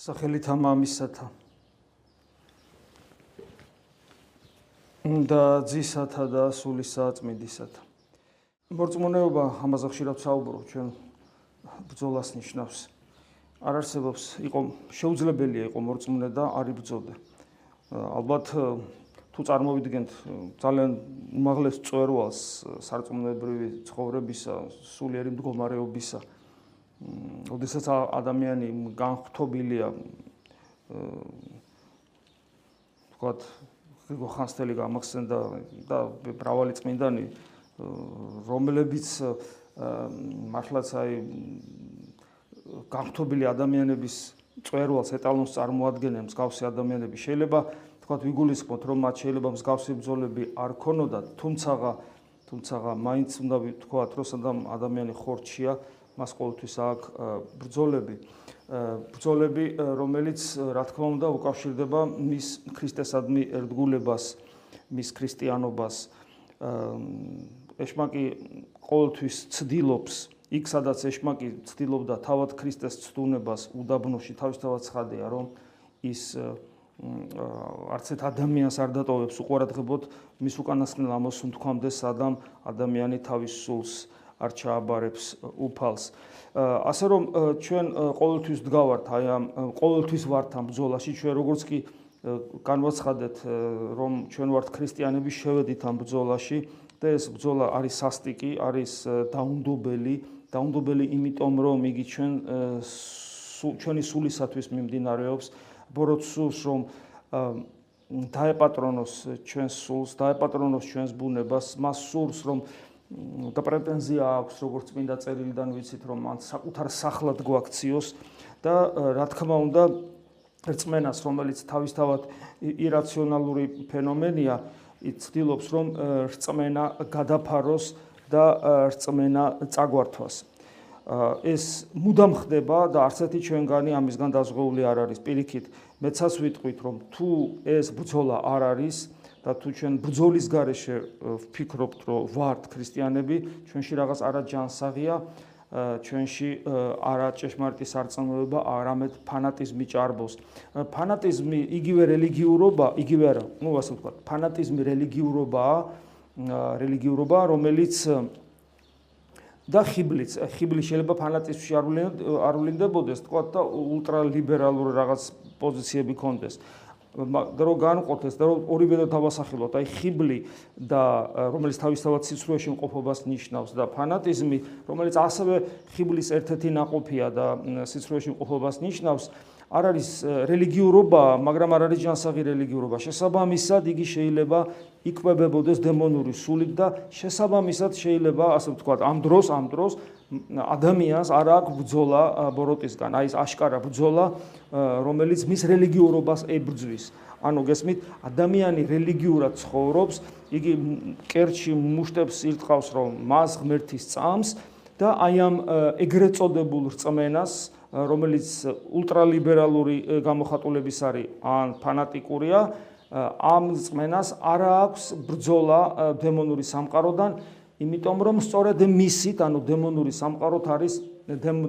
სახელითა მამისათა და ძისათა და სულისა წმინდისათა მორწმუნეობა ამაზე ხშირად საუბრობ ჩვენ ბრძოლას ნიშნავს. არ არსებობს იყო შეუძლებელია იყო მორწმუნე და არ იბრძოდე ალბათ თუ წარმოვიდგენთ ძალიან უმაღლეს წვერვალს სარწმუნოებრივი ცხოვრებისა სულიერი მდგომარეობისა ოდესაც ადამიანი განხთობილია ვთქვათ გიგო ხანსტელი გამახსენდა და ბრავალი წმინდანი რომლებიც მართლაც აი განხთობილი ადამიანების წვერვალს ეტალონს წარმოადგენენ მსგავსი ადამიანები. შეიძლება ვთქვათ ვიგულისხმოთ რომ მათ შეიძლება მსგავსი ბრძოლები არ ქონოდათ თუმცა თუმცა მაინც უნდა ვთქვათ რომ სანდამ ადამიანი ხორჩია მას ყოველთვის აქვს ბრძოლები. ბრძოლები რომელიც რა თქმა უნდა უკავშირდება მის ქრისტესადმი ერთგულებას მის ქრისტიანობას. ეშმაკი ყოველთვის ცდილობს იქ სადაც ეშმაკი ცდილობდა თავად ქრისტეს ცდუნებას უდაბნოში თავისთავად ცხადია რომ ის არც ერთ ადამიანს არ დატოვებს უყურადღებოდ მის უკანასკნელ ამოსუნ თქვამდე სადამ ადამიანი თავის სულს არ ჩააბარებს უფალს. ასე რომ ჩვენ ყოველთვის დგავართ აი ამ ყოველთვის ვართ ამ ბრძოლაში, ჩვენ როგორც კი განვაცხადეთ რომ ჩვენ ვართ ქრისტიანები, შევედით ამ ბრძოლაში და ეს ბრძოლა არის სასტიკი, არის დაუნდობელი, დაუნდობელი იმიტომ რომ იგი ჩვენ ჩვენი სულისათვის მიმდინარეობს, ბოროტ სულს რომ დაეპატრონოს ჩვენს სულს, დაეპატრონოს ჩვენს ბუნებას, მას სულს რომ და პრეტენზია აქვს როგორც წმინდა წერილიდან ვიცით რომ მან საკუთარ სახლად გვაქციოს და რა თქმა უნდა რწმენას რომელიც თავისთავად ირაციონალური ფენომენია იცდილობს რომ რწმენა გადაფაროს და რწმენა წაგვართვას. ეს მუდამ ხდება და არც ერთი ჩვენგანი ამისგან დაზღვეული არ არის. პირიქით მეცას ვიტყვით რომ თუ ეს ბრძოლა არ არის და თუ ჩვენ ბრძოლის garaშე ვფიქრობთ, რომ ვართ ქრისტიანები, ჩვენში რაღაც არა ჯანსაღია, ჩვენში არა ჭეშმარიტი სარწმუნოება, არამედ ფანატიზმი ჭარბობს. ფანატიზმი იგივე რელიგიურობა, იგივე არა, ну ასე ვთქვა, ფანატიზმი რელიგიურობაა, რელიგიურობა, რომელიც და ხიბლიც, ხიბლი შეიძლება ფანატიზმში არ ვლინდებოდეს, თქვა და ულტრალიბერალური რაღაც პოზიციები კონდეს. და რომ განყოთეს და რომ ორივე და დავასახელოთ, აი ხიბლი და რომელიც თავისთავად სიცრუეში მყოფობას ნიშნავს და ფანატიზმი, რომელიც ასევე ხიბლის ერთ-ერთი ნაყოფია და სიცრუეში მყოფობას ნიშნავს, არ არის რელიგიურობა, მაგრამ არ არის ჯანსაღი რელიგიურობა. შესაბამისად, იგი შეიძლება იკვებებოდეს დემონური სულით და შესაბამისად შეიძლება, ასე ვთქვათ, ამ დროს, ამ დროს ადამიანს არ აქვს ბძოლა ბოროტისგან, აი ეს აშკარა ბძოლა, რომელიც მის რელიგიურობას ებრძვის. ანუ გესმით, ადამიანი რელიგიურად ცხოვრობს, იგი კერჩი მუშტებს ირტყავს, რომ მას ღმერთის წამს და აი ამ ეგრეთ წოდებულ რწმენას, რომელიც ულტრალიბერალური გამოხატულების არის, ან ფანატიკურია, ამ რწმენას არ აქვს ბრძოლა დემონური სამყაროდან იმიტომ რომ სწორედ მისით, ანუ დემონური სამყაროთ არის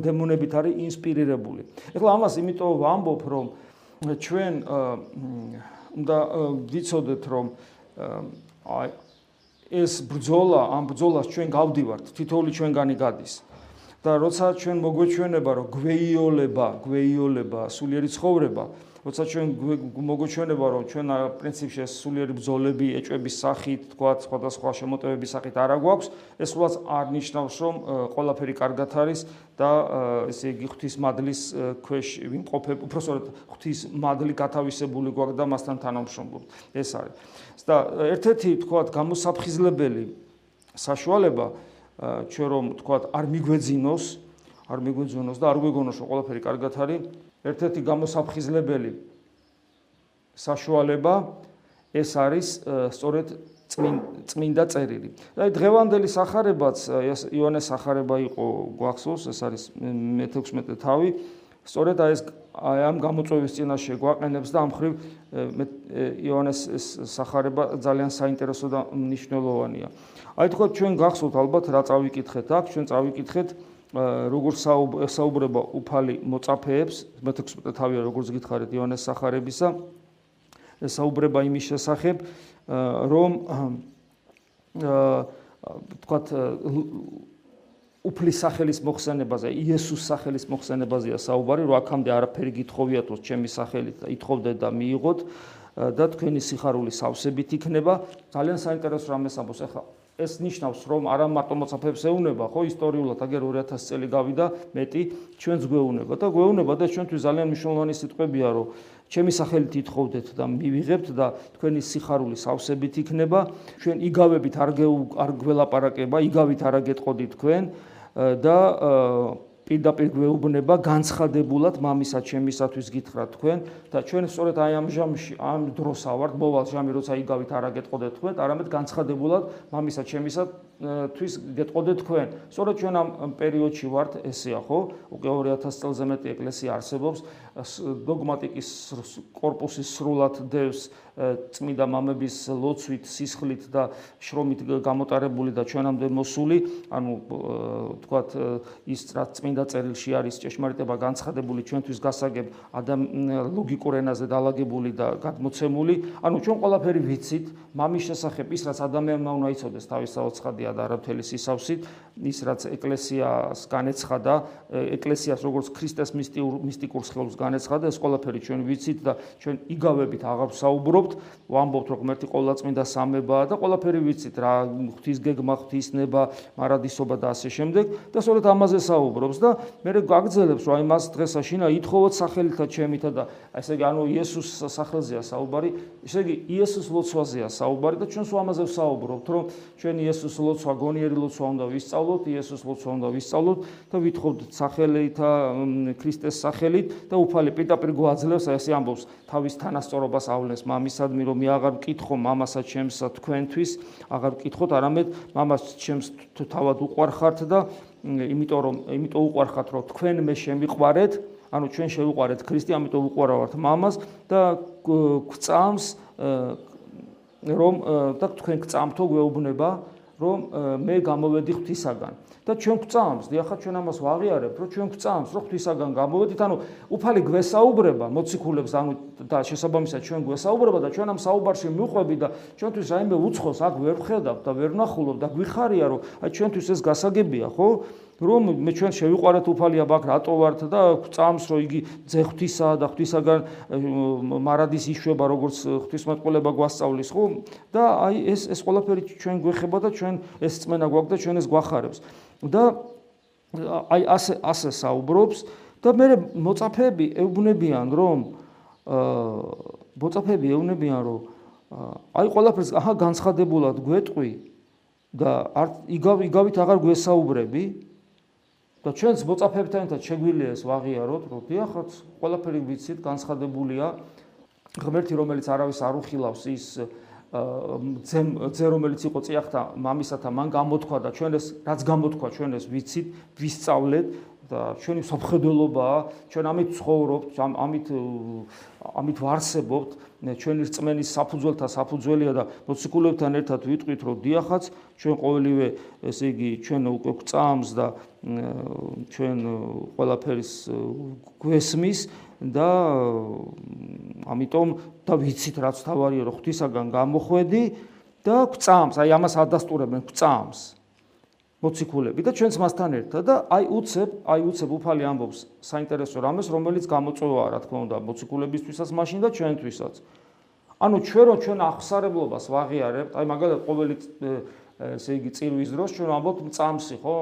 დემონებით არის ინსპირირებული. ეხლა ამას იმიტომ ვამბობ, რომ ჩვენ უნდა ვიცოდეთ, რომ აი ეს ბრძოლა, ამ ბრძოლას ჩვენ გავდივართ, თითოეული ჩვენგანი გადის. და როცა ჩვენ მოგვეჩვენება, რომ გვეიოლება, გვეიოლება სულიერი ცხოვრება, როცა ჩვენ მოგოჩვენება რომ ჩვენ პრინციპში სულიერი ბრძოლები ეჭვების სახით თქვა სხვადასხვა შემოტევების სახით არა გვაქვს ეს სულაც არ ნიშნავს რომ ყველაფერი კარგად არის და ესე იგი ღვთის მადლის ქვეშ ვიმყოფებ უბრალოდ ღვთის მადლი გათავისებული გვაქვს და მასთან თანამშრომლობთ. ეს არის. და ერთ-ერთი თქვა გამოსაფხიზლებელი საშუალება ჩვენ რომ თქვა არ მიგვეძინოს არ მიგვეძინოს და არ გვეგონოს რომ ყველაფერი კარგად არის ერთ-ერთი გამოსაფხიზლებელი საშუალება ეს არის სწორედ წმინდა წერილი. აი დღევანდელი სახარებაც იოანეს სახარება იყო გვახსოვს, ეს არის მე-16 თავი. სწორედ აი ეს აი ამ გამოწვევის წინაშე გვაყენებს და ამ ხრივ იოანეს ეს სახარება ძალიან საინტერესო და მნიშვნელოვანია. აი თქო ჩვენ გახსოვთ ალბათ რა წავიკითხეთ აქ, ჩვენ წავიკითხეთ როგორ საუბრება უფალი მოწაფეებს მე-16 თავია როგორც გითხარით იონეს სახარებისა საუბრება იმის შესახებ რომ თქვათ უფლის სახელის მოხსენებაზე, იესოს სახელის მოხსენებაზეა საუბარი, რომ აქამდე არაფერი გითხოვიათ, ჩემი სახელით ითხოვდეთ და მიიღოთ და თქვენი სიხარული სავსებით იქნება. ძალიან საინტერესო რამეს ამბობს ახლა. ეს ნიშნავს, რომ არა მარტო მოწაფეებს ეუნება, ხო, ისტორიულად აგერ 2000 წელი გავიდა მეტი, ჩვენს გვეუნება და გვეუნება და ჩვენთვის ძალიან მნიშვნელოვანი სიტყვებია, რომ ჩემი სახელით ითხოვდეთ და მივიღებთ და თქვენი სიხარული სავსებით იქნება. ჩვენ იგავებით არ არ გველაპარაკება, იგავით არ აგეტყოდი თქვენ და პირდაპირ გვეუბნება განცხადებულად მამისა ჩემისათვის გითხრა თქვენ და ჩვენ სწორედ აი ამ ჟამში ამ დროს ავართ მოვალ ჟამი როცა იგავით არ აგეტყოდეთ თქვენ არამედ განცხადებულად მამისა ჩემისათვის გეტყოდეთ თქვენ. სწორედ ჩვენ ამ პერიოდში ვართ ესეა ხო? უკვე 2000 წელზე მეტი ეკლესია არსებობს დოგმატიკის корпуსის სრულად დევს წმინდა მამების ლოცვით, სისხლით და შრომით გამოტარებული და ჩვენამდე მოსული, ანუ თქვათ ის წმინდა წერილში არის ჭეშმარიტება განცხადებული ჩვენთვის გასაგებ ადამ ლოგიკურ ენაზე დაალაგებული და გადმოცემული, ანუ ჩვენ ყველაფერი ვიცით მამის შესახებ, ის რაც ადამიანმა უნდა იცოდეს თავის საოცრადია და არაბთელი სისავსით, ის რაც ეკლესიას განეცხადა, ეკლესიას როგორც ქრისტეს მისტიკურ მისტიკურ სხეულს განეცხადა, ეს ყველაფერი ჩვენ ვიცით და ჩვენ იგავებით აღარ საუბრობთ. ვამბობთ, რომ ერთი ყოვლადწმინდა სამებაა და ყველაფერი ვიცით რა, ღვთის გეგმა, ღვთის ნება, მარადისობა და ასე შემდეგ. და სწორედ ამაზე საუბრობს და მე გაგძელებს, რომ აი მას დღესაშინა ითხოვოთ სახელითა ჩემითა და ესე იგი ანუ იესოს სახელზეა საუბარი, ესე იგი იესოს ლოცვაზეა საუბარი და ჩვენს ამაზე ვსაუბრობთ, რომ ჩვენ იესოს ლოცვა, გონიერი ლოცვა უნდა ვისწავლოთ, იესოს ლოცვა უნდა ვისწავლოთ და ვითხოვთ სახელითა ქრისტეს სახელით და უფალი პირდაპირ გვაძლევს, ესე ამბობს, თავის თანასწორობას ავლენს მამის სადმი რომ მე აღარ მკითხო მამასა ჩემსა თქვენთვის, აღარ მკითხოთ, არამედ მამას ჩემს თავად უყარხართ და იმიტომ რომ იმიტომ უყარხართ რომ თქვენ მე შემიყვარეთ, ანუ ჩვენ შევიყვარეთ ქრისტე, ამიტომ უყარავართ მამას და გვწამს რომ და თქვენ გწამთო გვეუბნება რომ მე გამოვედი ღვთისაგან. და ჩვენ გვწამს, დიახა ჩვენ ამას ვაღიარებთ, რომ ჩვენ გვწამს, რომ ღვთისაგან გამოვედით, ანუ უფალი გვესაუბრება, მოციქულებს, ანუ და შესაბამისად ჩვენ გვესაუბრება და ჩვენ ამ საუბარში მიყვები და ჩვენთვის რაიმე უცხოს აქ ვერ ვხედავთ და ვერ ვნახულობ და გვიხარია, რომ აი ჩვენთვის ეს გასაგებია, ხო? რომ მე ჩვენ შევიყვარეთ უფალია ბაქ რატო ვართ და წამს რომ იგი ძე ღვთისა და ღვთისაგან მარადის იშვება როგორც ღვთისმეტყველება გვასწავლის ხო და აი ეს ეს ყველაფერი ჩვენ გვეხება და ჩვენ ეს წმენა გვაქვს და ჩვენ ეს გვახარებს და აი ასე ასე საუბრობს და მე მოწაფეები ეუბნებიან რომ აა მოწაფეები ეუბნებიან რომ აი ყველაფერს აჰა განცხადებულად გვეტყვი და არ იგავ იგავით აღარ გვესაუბრები და ჩვენს მოწაფეებთან ერთად შეგვიძლია ეს ვაღიაროთ, რომ დიახაც, ყველაფერი ვიცით, განცხადებულია. ღმერთი, რომელიც არავის არ უხილავს, ის ძე ძე რომელიც იყო წიახთა მამისათა მან გამოთქვა და ჩვენ ეს რაც გამოთქვა ჩვენ ეს ვიცით, ვისწავლეთ და ჩვენი საფხედელობაა, ჩვენ ამით ცხოვრობთ, ამით ამით ვარსებობთ, ჩვენი რწმენის საფუძველთა საფუძველია და მოციქულებთან ერთად ვიტყვით, რომ დიახაც, ჩვენ ყოველივე, ესე იგი, ჩვენ უკვე გვწამს და ჩვენ ყველაფერის გვესმის და ამიტომ და ვიცით რაც თავარია, რომ ღვთისაგან გამოხვედი და გვწამს, აი ამას ადასტურებენ, გვწამს. მოციქულები და ჩვენც მასთან ერთად და აი უცებ, აი უცებ უფალი ამბობს საინტერესო რამეს, რომელიც გამოწვევაა, რა თქმა უნდა, მოციქულებისთვისაც მაშინ და ჩვენთვისაც. ანუ ჩვენ რო ჩვენ ახსარებლობას ვაღიარებთ, აი მაგალითად ყოველი ესე იგი წირვის დროს ჩვენ ამბობთ მწამსი, ხო?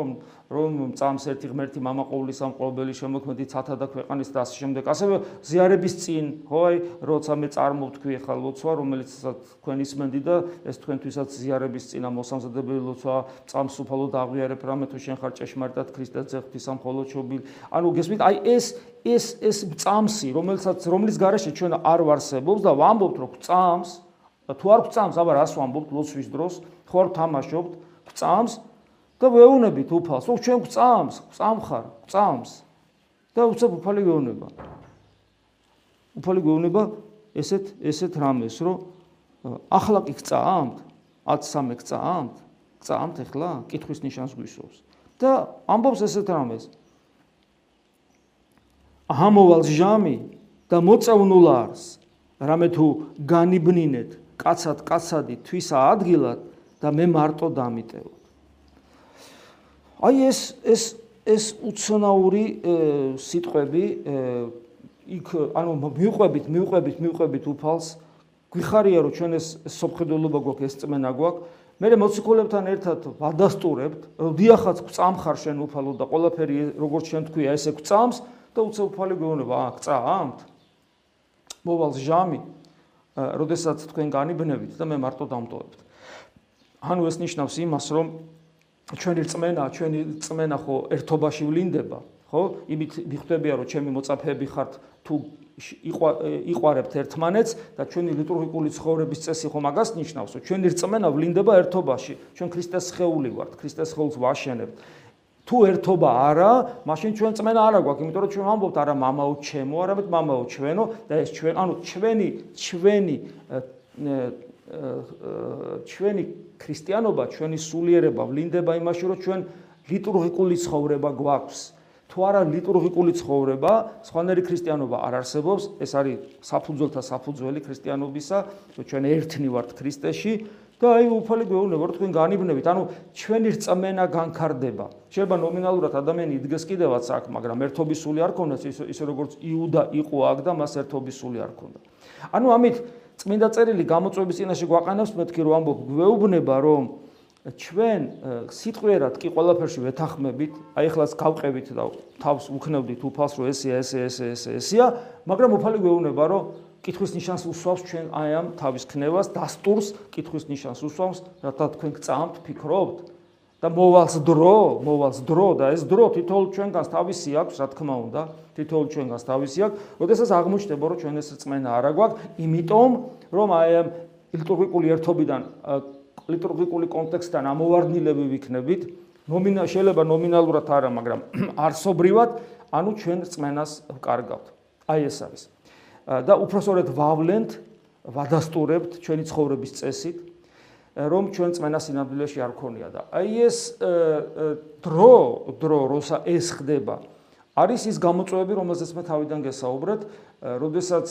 რომ მწამს ერთი ღმერთი მამაყოვლის ამყობელი შემოქმედი ცათა და ქვეყანის და ასე შემდეგ. ასევე ზიარების წინ, ხო, აი, როცა მე წარმოვთქვი ახლა ლოცვა, რომელიც თქვენ ისმენდი და ეს თქვენთვისაც ზიარების წინა მოსამზადებელი ლოცვა, წამს უფალოდ აღიარებ რამე თუ შენ ხარ ჭეშმარიტად ქრისტეს ძეღვთის ამხოლო ჩობილ. ანუ გესმით, აი ეს ეს ეს წამსი, რომელსაც რომლის გარეშე ჩვენ არ ვარსებობს და ვამბობთ, რომ წამს, თუ არ გწამს, აბა რას ვამბობთ ლოცვის დროს? ხო არ თამაშობთ, წამს და ვეუნებით უფალს. ო ჩვენ წამს, წამხარ, წამს. და უცებ უფალი გეუნება. უფალი გეუნება ესეთ ესეთ რამეს, რომ ახლა კი წამთ, 13 წამთ, წამთ ახლა, კითხვის ნიშანს გვისურვს. და ამბობს ესეთ რამეს. ამოვალ ჟამი და მოწევნულ არს, რამე თუ განიბნინეთ კაცად კაცადი თვისა ადგილად და მე მარტო დამიტევო. აი ეს ეს ეს უცნაური სიტყვები იქ ანუ მიუყვებით მიუყვებით მიუყვებით უფალს გვიხარია რომ ჩვენ ეს სოფხედულობა გვაქვს ეს წმენა გვაქვს. მე მოციქულებთან ერთად ვადასტურებთ დიახაც წამხარ შენ უფალო და ყველაფერი როგორც შენ თქვია ესე წამს და უცე უფალი გვეუბნება აა წამთ მოვალ ჟამი როდესაც თქვენ განიბნებით და მე მარტო დამტოვებთ ანუ ეს ნიშნავს იმას რომ ჩვენი წმენა ჩვენი წმენა ხო ერთობაში ვლინდება ხო? იმით მიხვდებია რომ ჩემი მოწაფეები ხართ თუ იყვარებთ ერთმანეთს და ჩვენი ლიტურგიკული ცხოვრების წესი ხო მაგას ნიშნავს რომ ჩვენი რწმენა ვლინდება ერთობაში. ჩვენ ქრისტეს სხეული ვართ ქრისტეს სხეულს ვაშენებთ. თუ ერთობა არა მაშინ ჩვენ რწმენა არა გვაქვს იმიტომ რომ ჩვენ ვამბობთ არა მამაო ჩემო არამედ მამაო ჩვენო და ეს ჩვენ ანუ ჩვენი ჩვენი ჩვენი ქრისტიანობა ჩვენი სულიერება ვლინდება იმაში რომ ჩვენ ლიტურგიკული ცხოვრება გვაქვს თუ არა ლიტურგიკული ცხოვრება, სხვანაირი ქრისტიანობა არ არსებობს, ეს არის საფუძველთა საფუძველი ქრისტიანობისა, რომ ჩვენ ერთნი ვართ ქრისტეში და აი უფალი გვეუბნება, რომ თქვენ განიბნებით, ანუ ჩვენი რწმენა განკარდება. შეიძლება ნომინალურად ადამიანი იდგეს კიდევაც აქ, მაგრამ ერთობის სული არ ქონდეს, ისე როგორც იუდა იყო აქ და მას ერთობის სული არ ქონდა. ანუ ამით წმინდა წერილი გამოწვევის წინაშე გვაყენებს მეთქი რომ ამბობ გვეუბნება, რომ ჩვენ სიტყვიერად კი ყველაფერში ვეთანხმებით, აი ახლაც გავყევით და თავს უქნევდით უფალს, რომ ესე ესე ესე ესე ესეა, მაგრამ უფალი გვეუბნება, რომ კითხვის ნიშანს უსვავს ჩვენ აი ამ თავის ქნევას, დასტურს კითხვის ნიშანს უსვავს, რათა თქვენ გწამთ, ფიქრობთ და მოვალს დრო, მოვალს დრო და ეს დრო თითოეულ ჩვენგანს თავისი აქვს, რა თქმა უნდა, თითოეულ ჩვენგანს თავისი აქვს. როდესაც აღმოჩნდება, რომ ჩვენ ეს წმენა არა გვაქვს, იმიტომ რომ აი ამ ლიტურგიკული ერთობიდან ლიტურგიკული კონტექსტთან ამოვარდნილები ვიქნებით, ნომინა შეიძლება ნომინალურად არა, მაგრამ არსობრივად, ანუ ჩვენ წმენას ვკარგავთ. აი ეს არის. და უფრო სწორედ ვავლენთ, ვადასტურებთ ჩვენი ცხოვრების წესით, რომ ჩვენ წმენას ინამდვილეში არ ქონია და აი ეს დრო, დრო, როცა ეს ხდება, არის ის გამოწვევები, რომელზეც მე თავიდან გესაუბრეთ, როდესაც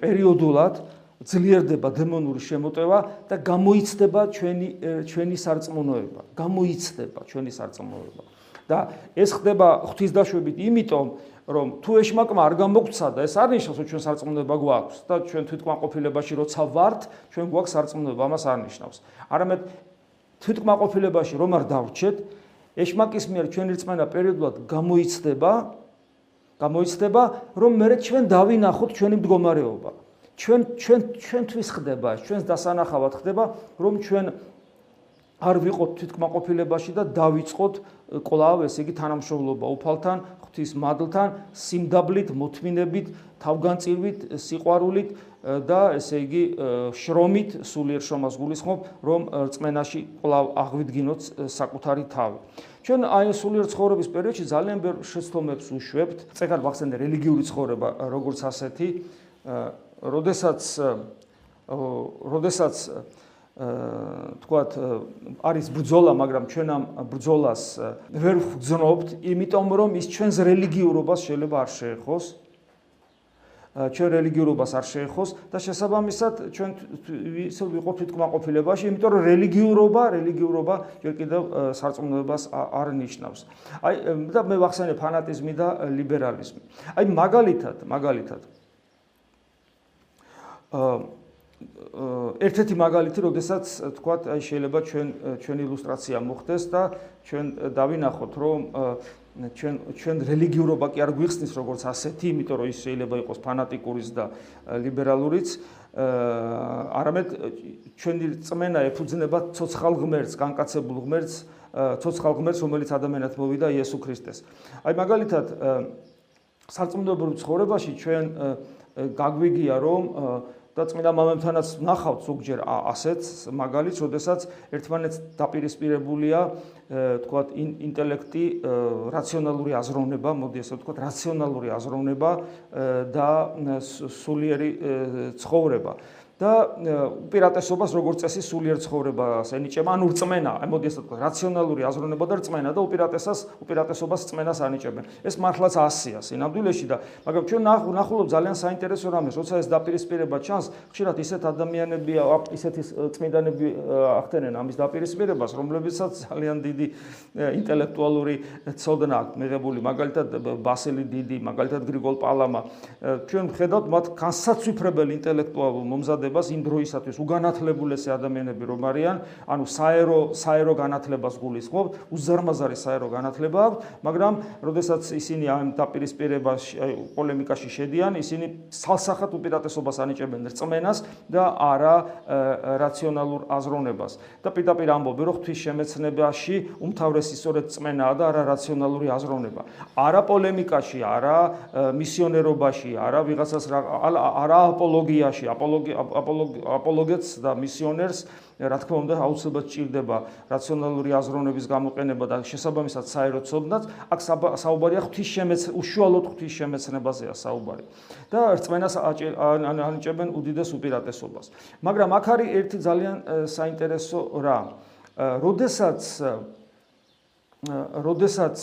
პერიოდულად ძლიერდება დემონური შემოტევა და გამოიცდება ჩვენი ჩვენი სარწმუნოება. გამოიცდება ჩვენი სარწმუნოება. და ეს ხდება ღვთისდაშვებით, იმიტომ რომ თუ ეშმაკმა არ გამოგცა და ეს არ ნიშნავს რომ ჩვენ სარწმუნოება გვაქვს და ჩვენ თვითკმაყოფილებაში როცა ვართ, ჩვენ გვაქვს სარწმუნოება, ამას არ ნიშნავს. არამედ თვითკმაყოფილებაში რომ არ დავრჩეთ, ეშმაკის მიერ ჩვენი რწმენა პერიოდულად გამოიცდება, გამოიცდება, რომ მე ჩვენ დავინახოთ ჩვენი მდგომარეობა. ჩვენ ჩვენ ჩვენთვის ხდება, ჩვენს დასანახავად ხდება, რომ ჩვენ არ ვიყოთ თვითკმაყოფილებაში და დავიწყოთ კლავ, ესე იგი თანამშრომლობა უფალთან, ღვთის მადლთან, სიმდაბლით, მოთმინებით, თავგანწირვით, სიყვარულით და ესე იგი შრომით, სულიერ შრომას გულისხმობ, რომ რწმენაში კლავ აღვიდგინოთ საკუთარი თავი. ჩვენ აი სულიერ ცხოვრების პერიოდში ძალიან ბევრ შეცდომებს უშვებთ. წეგარ ვახსენე რელიგიური ცხოვრება როგორც ასეთი როდესაც როდესაც თქვათ არის ბრძოლა, მაგრამ ჩვენ ამ ბრძოლას ვერ ვგზნობთ, იმიტომ რომ ის ჩვენს რელიგიურობას შეიძლება არ შეეხოს. ჩვენ რელიგიურობას არ შეეხოს და შესაბამისად ჩვენ ისე ვიყოფით კმაყოფილებაში, იმიტომ რომ რელიგიურობა, რელიგიურობა ჯერ კიდევ სარწმუნოებას არ ნიშნავს. აი და მე ვახსენე ფანატიზმი და ლიბერალიზმი. აი მაგალითად, მაგალითად ერთ-ერთი მაგალითი, როდესაც თქვათ, აი შეიძლება ჩვენ ჩვენი ილუსტრაცია მოხდეს და ჩვენ დავინახოთ, რომ ჩვენ ჩვენ რელიგიურობა კი არ გვიხსნის როგორც ასეთი, იმიტომ რომ ის შეიძლება იყოს ფანატიკურიც და ლიბერალურიც, არამედ ჩვენი წმენა ეფუძნება ცოცხალ ღმერთს, განკაცებულ ღმერთს, ცოცხალ ღმერთს, რომელიც ადამიანად მოვიდა იესო ქრისტეს. აი მაგალითად სარწმუნოებრივ ცხოვრებაში ჩვენ გაგვიგია, რომ და წმინდა მამებთანაც ნახავთ ზოგჯერ ასეთ მაგალითს, როდესაც ერთმანეთს დაპირისპირებულია, თქვათ, ინტელექტი, რაციონალური აზროვნება, მოდი ასე ვთქვათ, რაციონალური აზროვნება და სულიერი ცხოვრება. და უპირატესობას როგორც წესი სულიერ ცხოვრებას ენიჭება, ანუ რწმენა, აი მოდი ასე ვთქვა, რაციონალური აზროვნება და რწმენა და უპირატესას უპირატესობას რწმენას ანიჭებენ. ეს მართლაც ასია სინამდვილეში და მაგრამ ჩვენ ნახულობ ძალიან საინტერესო რამეს, როცა ეს დაპირისპირება ჩანს, ხშირად ისეთ ადამიანები, ისეთი წმინდანები ახდენენ ამის დაპირისპირებას, რომლებიცაც ძალიან დიდი ინტელექტუალური ცოდნა აქვს. მიღებული, მაგალითად ბასილი დიდი, მაგალითად გრიგოლ პალამა. ჩვენ ვხედავთ მათ განსაცვიფრებელ ინტელექტუალურ მომზადებას იმ დროისათვის უგანათლებულესი ადამიანები რომ არიან, ანუ საერო საერო განათლებას გულისხმობ, უზარმაზარი საერო განათლება აქვს, მაგრამ როდესაც ისინი ამ დაპირისპირებაში, აი პოლემიკაში შედიან, ისინი სალსახად უპირატესობას ანიჭებენ რწმენას და არა რაციონალურ აზროვნებას. და პირდაპირ ამბობენ, რომ ღვთის შემეცნებაში უმთავრესი სწორედ წმენაა და არა რაციონალური აზროვნება. არა პოლემიკაში, არა მისიონერობაში, არა ვიღაცას არა აპოლოგიაში, აპოლოგეთს და მისიონერს რა თქმა უნდა აუცილებლად ჭირდება რაციონალური აზროვნების გამოყენება და შესაბამისად საერო ცოდნაც. აქ საუბარია ღვთის შემეც უშუალოდ ღვთის შემეცნებაზეა საუბარი. და რწმენას ანიჭებენ უდიდეს უპირატესობას. მაგრამ აქ არის ერთი ძალიან საინტერესო რა. როდესაც როდესაც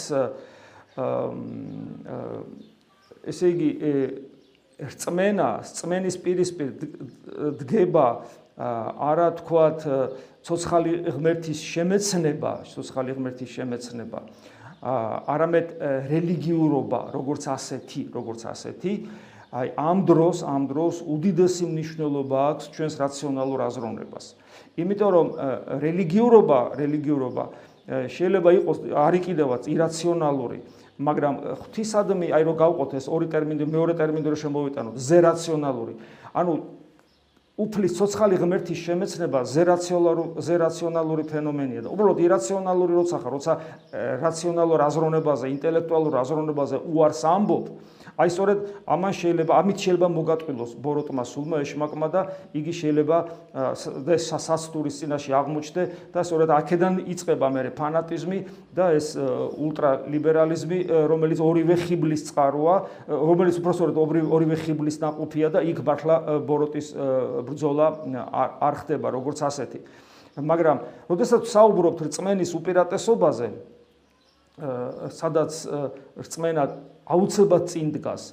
ესე იგი რწმენა, რწმენის პირისპირ დგება არა თქვათ ცოცხალი ღმერთის შემეცნება, ცოცხალი ღმერთის შემეცნება, არამედ რელიგიურობა, როგორც ასეთი, როგორც ასეთი, აი ამ დროს, ამ დროს უდიდესი მნიშვნელობა აქვს ჩვენს რაციონალურ აზროვნებას. იმიტომ რომ რელიგიურობა, რელიგიურობა შეიძლება იყოს არის კიდევაც ირაციონალური, მაგრამ ღვთისადმი, აი რომ გავყოთ ეს ორი ტერმინი, მეორე ტერმინი რო შემოვიტანოთ, ზერაციონალური. ანუ უფლის ცოცხალი ღმერთის შემეცნება ზერაციონალური ზერაციონალური ფენომენია და უბრალოდ ირაციონალური როცა ხარ, როცა რაციონალურ აზროვნებაზე, ინტელექტუალურ აზროვნებაზე უარს ამბობ, აი სწორედ ამან შეიძლება ამით შეიძლება მოგატყილოს ბოროტმა სულმა ეშმაკმა და იგი შეიძლება სასასტურის წინაშე აღმოჩნდე და სწორედ აქედან იწყება მერე ფანატიზმი და ეს ულტრალიბერალიზმი რომელიც ორივე ხიბლის წყაროა რომელიც უბრალოდ ორივე ხიბლის ნაყოფია და იქ ბართლა ბოროტის ბრძოლა არ ხდება როგორც ასეთი. მაგრამ როდესაც საუბრობთ რწმენის უპირატესობაზე სადაც რწმენა აუცილებლად წინ დგას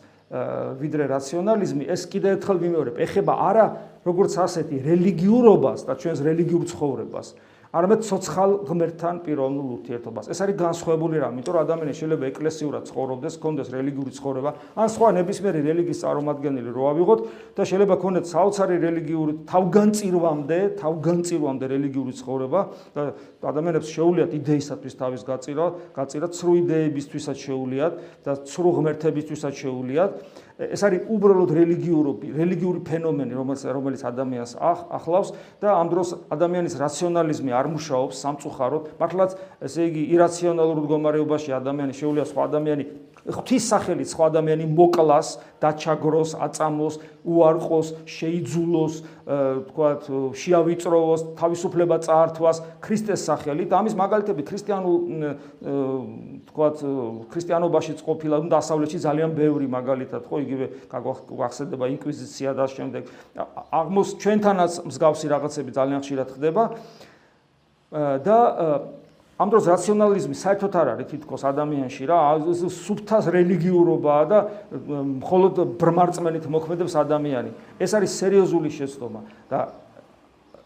ვიდრე რაციონალიზმი ეს კიდევ ერთხელ ვიმეორებ. ეხება არა როგორც ასეთი რელიგიურობას და ჩვენს რელიგიურ ცხოვრებას არამედ ცოცხალ ღმერთთან პიროვნულ ურთიერთობას. ეს არის განსხვავებული რამ, იმიტომ რომ ადამიანი შეიძლება ეკლესიურად ცხოვრობდეს, კონდეს რელიგიური ცხოვრება, ან სხვა ნებისმიერი რელიგიის წარმომადგენელი რო ავიღოთ და შეიძლება ქონდეთ საოცარი რელიგიური თავგანწირვამდე, თავგანწირვამდე რელიგიური ცხოვრება და ადამიანებს შეუძლიათ იდეისათვის თავის გაწირვა, გაწირვა ცრუ იდეებისთვისაც შეუძლიათ და ცრუ ღმერთებისთვისაც შეუძლიათ. ეს არის უბრალოდ რელიგიური რელიგიური ფენომენი, რომელიც რომელიც ადამიანს ახლავს და ამ დროს ადამიანის რაციონალიზმი არ მუშაობს სამწუხაროდ. მართლაც ესე იგი ირაციონალურ მდგომარეობაში ადამიანი შეუძლია სხვა ადამიანი ღვთის სახელით სხვა ადამიანი მოკლას, დაჩაგროს, აწამოს, უარყოს, შეიძულოს, თქვათ, შეავიწროვოს, თავისუფლება წაართვას ქრისტეს სახელით. ამის მაგალითები ქრისტიანულ თქვათ, ქრისტიანობაშიც ყოფილა და დასავლეთში ძალიან ბევრი მაგალითად, ხო, იგივე გახსენდება ინკვიზიცია და შემდეგ. აღმოს ჩვენთანაც მსგავსი რაღაცები ძალიან ხშირად ხდება. და ამ დროს რაციონალიზმი საერთოდ არ არის თითქოს ადამიანში რა სუბთას რელიგიურობაა და მხოლოდ ბრმარწმენით მოქმედებს ადამიანი. ეს არის სერიოზული შეცდომა და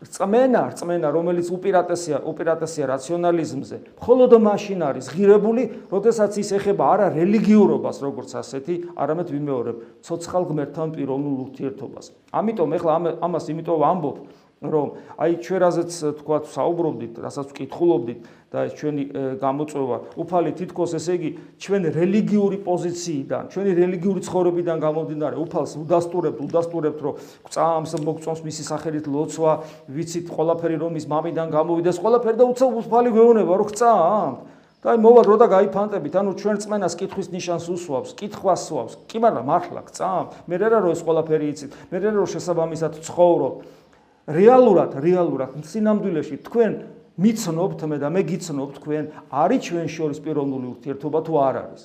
რწმენა რწმენა რომელიც უპირატესია უპირატესია რაციონალიზმზე მხოლოდ მაშინ არის ღირებული როდესაც ის ეხება არა რელიგიურობას როგორც ასეთი არამედ ვიმეორებ ცოცხალ ღმერთთან პიროვნულ ურთიერთობას. ამიტომ ეხლა ამას იმიტომ ვამბობ რომ აი ჩვენ რაზეც თქვა საუბრობდით, რასაც ვკითხულობდით და ეს ჩვენი გამოწვევა, უფალი თითქოს ესე იგი ჩვენ რელიგიური პოზიციიდან, ჩვენი რელიგიური ცხოვრებიდან გამომდინარე, უფალს უდასტურებთ, უდასტურებთ, რომ წამს მოგწონს მისი სახელით ლოცვა, ვიცით ყველაფერი რომ ის მამიდან გამოვიდეს, ყველაფერი და უცებ უფალი გვეუბნება, რომ წამ და აი მოვა რო და გაიფანტებით, ანუ ჩვენ წმენას კითხვის ნიშანს უსვავს, კითხვას სვავს. კი მაგრამ მართლა წამ, მე რა რა რო ეს ყველაფერი იცით, მე რა რო შესაბამისად ცხოვრობ. რეალურად, რეალურად სინამდვილეში თქვენ მიცნობთ მე და მე გიცნობ თქვენ, არის ჩვენ შორის პიროვნული ურთიერთობა თუ არ არის?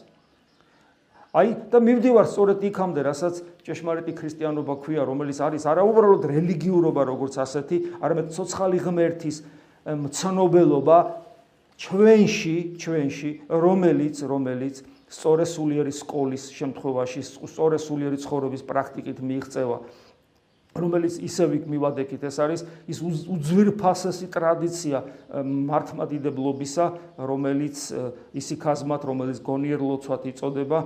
აი და მივდივარ სწორედ იქამდე, რასაც ჭეშმარიტი ქრისტიანობა ქვია, რომელიც არის არაუბრალოდ რელიგიურობა როგორც ასეთი, არამედ ცოცხალი ღმერთის მცნობელობა ჩვენში, ჩვენში, რომელიც, რომელიც სწორე სულიერი სკოლის შემთხვევაში, სწორე სულიერი ცხოვრების პრაქტიკით მიიღწევა რომელიც ისევ იქ მივადექით ეს არის ის უძვირფასესი ტრადიცია მართმადიდებლობისა რომელიც ისიქაზმად რომელიც გონიერლოცვად იწოდება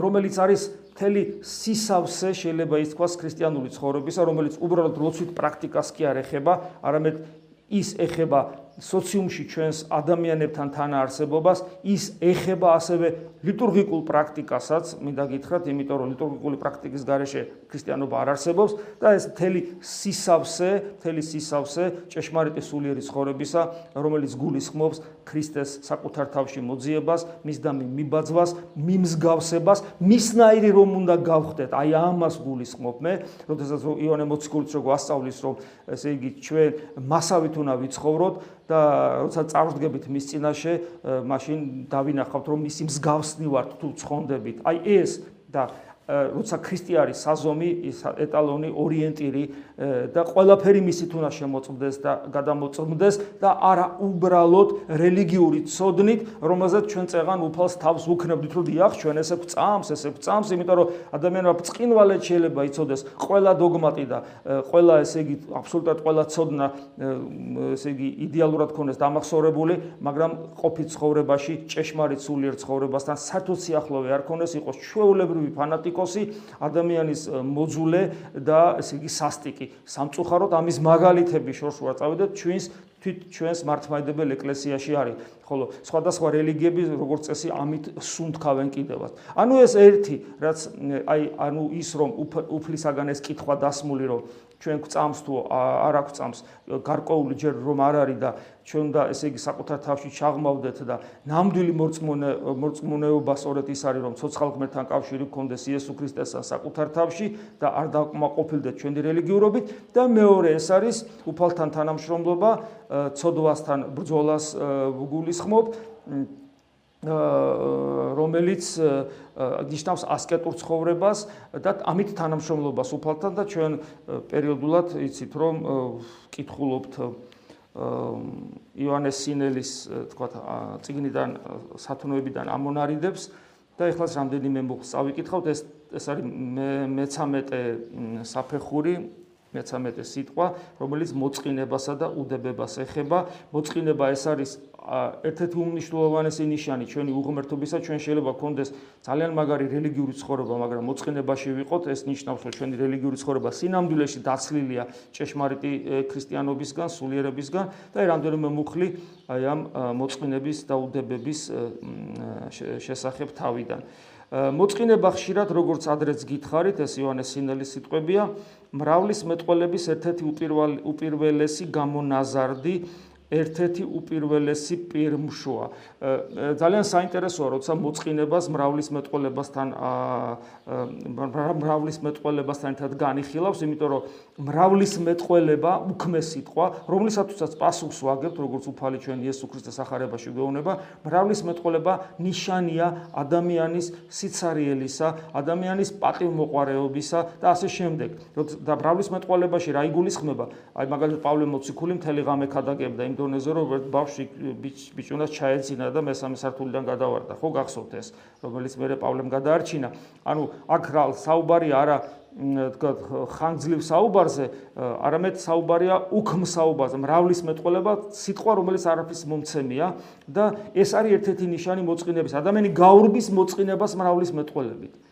რომელიც არის მთელი სისავსე შეიძლება ითქვას ქრისტიანული ცხოვრებისა რომელიც უბრალოდ ლოცვით პრაქტიკას კი არ ეხება არამედ ის ეხება სოციუმში ჩვენს ადამიანებთან თანაარსებობას, ის ეხება ასევე ლიტურგიკულ პრაქტიკასაც, მინდა გითხრათ, იმიტომ რომ ლიტურგიკული პრაქტიკის გარეშე ქრისტიანობა არ არსებობს და ეს მთელი სისავსე, მთელი სისავსე ჭეშმარიტი სულიერი ცხოვრებისა, რომელიც გულისხმობს ქრისტეს საკუთარ თავში მოძიებას, მის დამი მიბაძვას, მიმსგავსებას, მისნაირი რომ უნდა გავხდეთ, აი ამას გულისხმობ მე, როდესაც იონე მოციქულიც რო გვასწავლის, რომ ესე იგი ჩვენ მასავით უნდა ვიცხოვროთ და როცა წავსდგებით მის წინაშე, მაშინ დავინახავთ, რომ მისი მსგავსნი ვართ თუ ცხონდებით. აი ეს და როცა ქრისტე არის საზომი, ის ეტალონი, ორიენტირი და ყველაფერი მისით უნდა შემოწმდეს და გადამოწმდეს და არა უბრალოდ რელიგიური ცოდნით, რომელზეც ჩვენ წეღან უფალს თავს უქნებდით, რომ დიახ, ჩვენ ესე გვწამს, ესე გვწამს, იმიტომ რომ ადამიანმა წკინვალეთ შეიძლება იცოდეს ყველა დოგმატი და ყველა ესე იგი აბსოლუტურად ყველა ცოდნა ესე იგი იდეალურად ქონდეს დამახსოვრებული, მაგრამ ყოფი ცხოვრებაში, ჭეშმარიტ სულიერ ცხოვრებასთან საერთოდ სიახლოვე არ ქონდეს, იყოს ჩვეულებრივი ფანატიკო ეთიკოსი, ადამიანის მოძულე და ესე იგი სასტიკი. სამწუხაროდ ამის მაგალითები შორს ვარ წავიდეთ ჩვენს თვით ჩვენს მართლმადიდებელ ეკლესიაში არის. ხოლო სხვადასხვა რელიგიები როგორც წესი ამით სუნთქავენ კიდევაც. ანუ ეს ერთი, რაც აი ანუ ის რომ უფლისაგან ეს კითხვა დასმული რომ ჩვენ გვწამს თუ არ აგვწამს გარკვეული ჯერ რომ არ არის და ჩვენ და ესე იგი საკუთარ თავში ჩაღმავდეთ და ნამდვილი მორწმუნე მორწმუნეობა სწორედ ის არის რომ ცოცხალ ღმერთთან კავშირი გქონდეს იესო ქრისტესთან საკუთარ თავში და არ დაკმაყოფილდეთ ჩვენი რელიგიურობით და მეორე ეს არის უფალთან თანამშრომლობა ცოდვასთან ბრძოლას გულისხმობ რომელიც ნიშნავს ასკეტურ ცხოვრებას და ამით თანამშრომლობას უფალთან და ჩვენ პერიოდულად იცით რომ კითხულობთ იოანეს სინელის თქვა ციგნიდან სათნოებიდან ამონარიდებს და ეხლა რამდენიმე მოხს წავიკითხავთ. ეს ეს არის მე-13 საფეხური მე-13 სიტყვა რომელიც მოწყინებასა და უდებებას ეხება. მოწყინება ეს არის ერთ-ერთი უმნიშვნელოვანესი ნიშანი ჩვენი უღმერთობისა ჩვენ შეიძლება გქონდეს ძალიან მაგარი რელიგიური ცხოვრება, მაგრამ მოწყინებაში ვიყოთ, ეს ნიშნავს, რომ ჩვენი რელიგიური ცხოვრება სინამდვილეში დაცლილია ჭეშმარიტი ქრისტიანობისგან, სულიერებისგან და რამდენიმე მუხლი აი ამ მოწყინების და უდებების შესახებ თავიდან. მოწყინება ხშირად როგორც ადრეც გითხარით, ეს იოანეს სინელის სიტყვებია, მრავლის მეტყველების ერთ-ერთი უპირველესი გამონაზარდი ერთ-ერთი უპირველესი პირმშოა. ძალიან საინტერესოა, როცა მოწყინებას მრავლის მეტყოლებასთან მრავლის მეტყოლებასთან ერთად განიხილავს, იმიტომ რომ მრავლის მეტყოლება უქმე სიტყვა, რომლისათვისაც პასუხს ვაგებთ, როგორც უფალი ჩვენ იესო ქრისტეს ახარებაში გვეუბნება, მრავლის მეტყოლება ნიშანია ადამიანის სიცარიელისა, ადამიანის პატივმოყარეობისა და ასე შემდეგ. და მრავლის მეტყოლებაში რა იგულისხმება? აი მაგალითად პავლე მოციქული მთელი ღამე ქადაგებდა იმ დონეზე რომ ერთ ბავშვი ბიჭუნას ჩაეცინა და მესამე სართულიდან გადავარდა. ხო გახსოვთ ეს რომელიც მე პავლემ გადაარჩინა. ანუ აქ რა საუბარი არა თქვა ხანგრძლივ საუბარზე არამედ საუბარია უქმ საუბარზე. მრავლის მეტყოლება სიტყვა რომელიც არაფრის მომცემია და ეს არის ერთ-ერთი ნიშანი მოწყინების ადამიანი გაურბის მოწყინებას მრავლის მეტყოლებით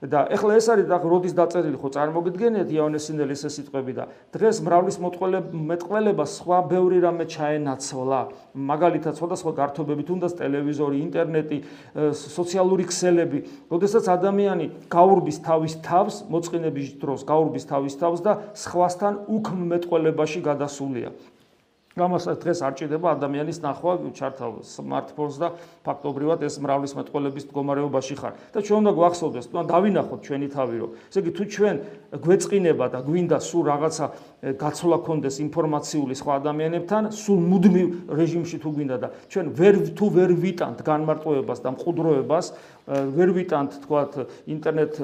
და ეხლა ეს არის და როდის დაწერილი ხო? წარმოგიდგენიათ იოანეს სინელის ეს სიტყვები და დღეს მრავლის მეტყველება სხვა ბევრი რამე ჩაენაცვლა. მაგალითად სხვადასხვა გართობები თუნდაც ტელევიზორი ინტერნეტი სოციალური ქსელები. როდესაც ადამიანი გაურბის თავის თავს მოწყინების დროს გაურბის თავის თავს და სხვასთან უქმ მეტყველებაში გადასულია გამასაც დღეს არ ჭირდება ადამიანის ნახვა ჩართავ smartphones და ფაქტობრივად ეს მრავლის მეტყოლების მდგომარეობაში ხარ. და ჩვენ უნდა გვახსოვდეს თუ დავინახოთ ჩვენი თავი რომ ესე იგი თუ ჩვენ გვეწყინება და გვინდა სულ რაღაცა გაცვლა კონდეს ინფორმაციული სხვა ადამიანებთან სულ მუდმივ რეჟიმში თუ გვინდა და ჩვენ ვერ თუ ვერ ვიტანთ განმარტოებას და მყუდროებას ვერ ვიტანთ თქვათ ინტერნეტ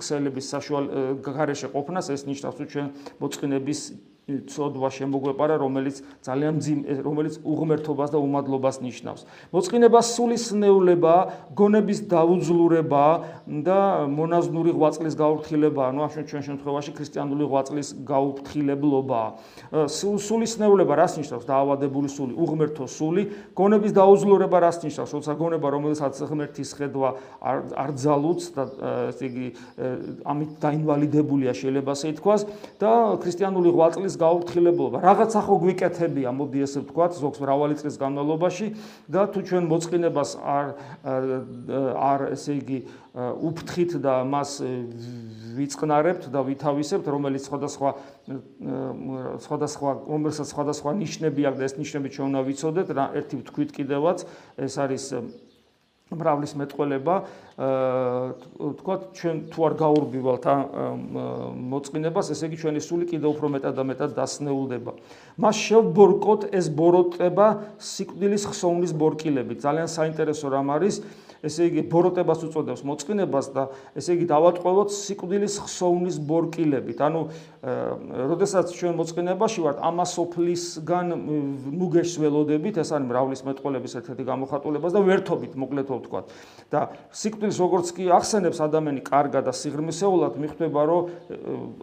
ქსელების საშუალ გარეშე ყოფნას ეს ნიშნავს თუ ჩვენ მოწყინების ცოდვა შემოგვეპარა, რომელიც ძალიან რომელიც უღმერთობას და უმადლობას ნიშნავს. მოწყინება სულისნეულება, გონების დაუძლურება და მონაზნური ღვაწლის გაუფრთხილება, ანუ ამ ჩვენ შემთხვევაში ქრისტიანული ღვაწლის გაუფრთხილებლობა. სულისნეულება რას ნიშნავს? დაავადებული სული, უღმერთო სული, გონების დაუძლურება რას ნიშნავს? როცა გონება, რომელსაც ღმერთის ხედვა არ არ ძალუც და ესე იგი ამით დაინვალიდებულია შეიძლება ასე ითქვას და ქრისტიანული ღვაწლის წლის გაუფრთხილებლობა. რაღაცა ხო გვიკეთებია, მოდი ესე ვთქვათ, ზოგს მრავალი წლის განმავლობაში და თუ ჩვენ მოწყინებას არ არ ესე იგი უფრთხით და მას ვიწყნარებთ და ვითავისებთ, რომელიც სხვადასხვა სხვადასხვა რომელსაც სხვადასხვა ნიშნები აქვს და ეს ნიშნები ჩვენ უნდა ვიცოდეთ, ერთი ვთქვით კიდევაც, ეს არის მრავლის მეტყველება თქვა ჩვენ თუ არ გაურბივალთ მოწყინებას ესე იგი ჩვენი სული კიდევ უფრო მეტად და მეტად დასნეულდება. მას შევბორკოთ ეს ბოროტება სიკვდილის ხსოვნის ბორკილები ძალიან საინტერესო რამ არის ესე იგი ბოროტებას უწოდებს მოწყინებას და ესე იგი დავატყოვოთ სიკვდილის ხსოვნის ბორკილებით. ანუ როდესაც ჩვენ მოწყინებაში ვართ ამასოფლისგან ნუგეშს ველოდებით, ეს არის მრავლის მეტყოლების ერთ-ერთი გამოხატულება და ვერთობით მოკლედ ვთქვათ. და სიკვდილს როგორც კი ახსენებს ადამიანი კარგა და სიღრმისეულად მიხვდება, რომ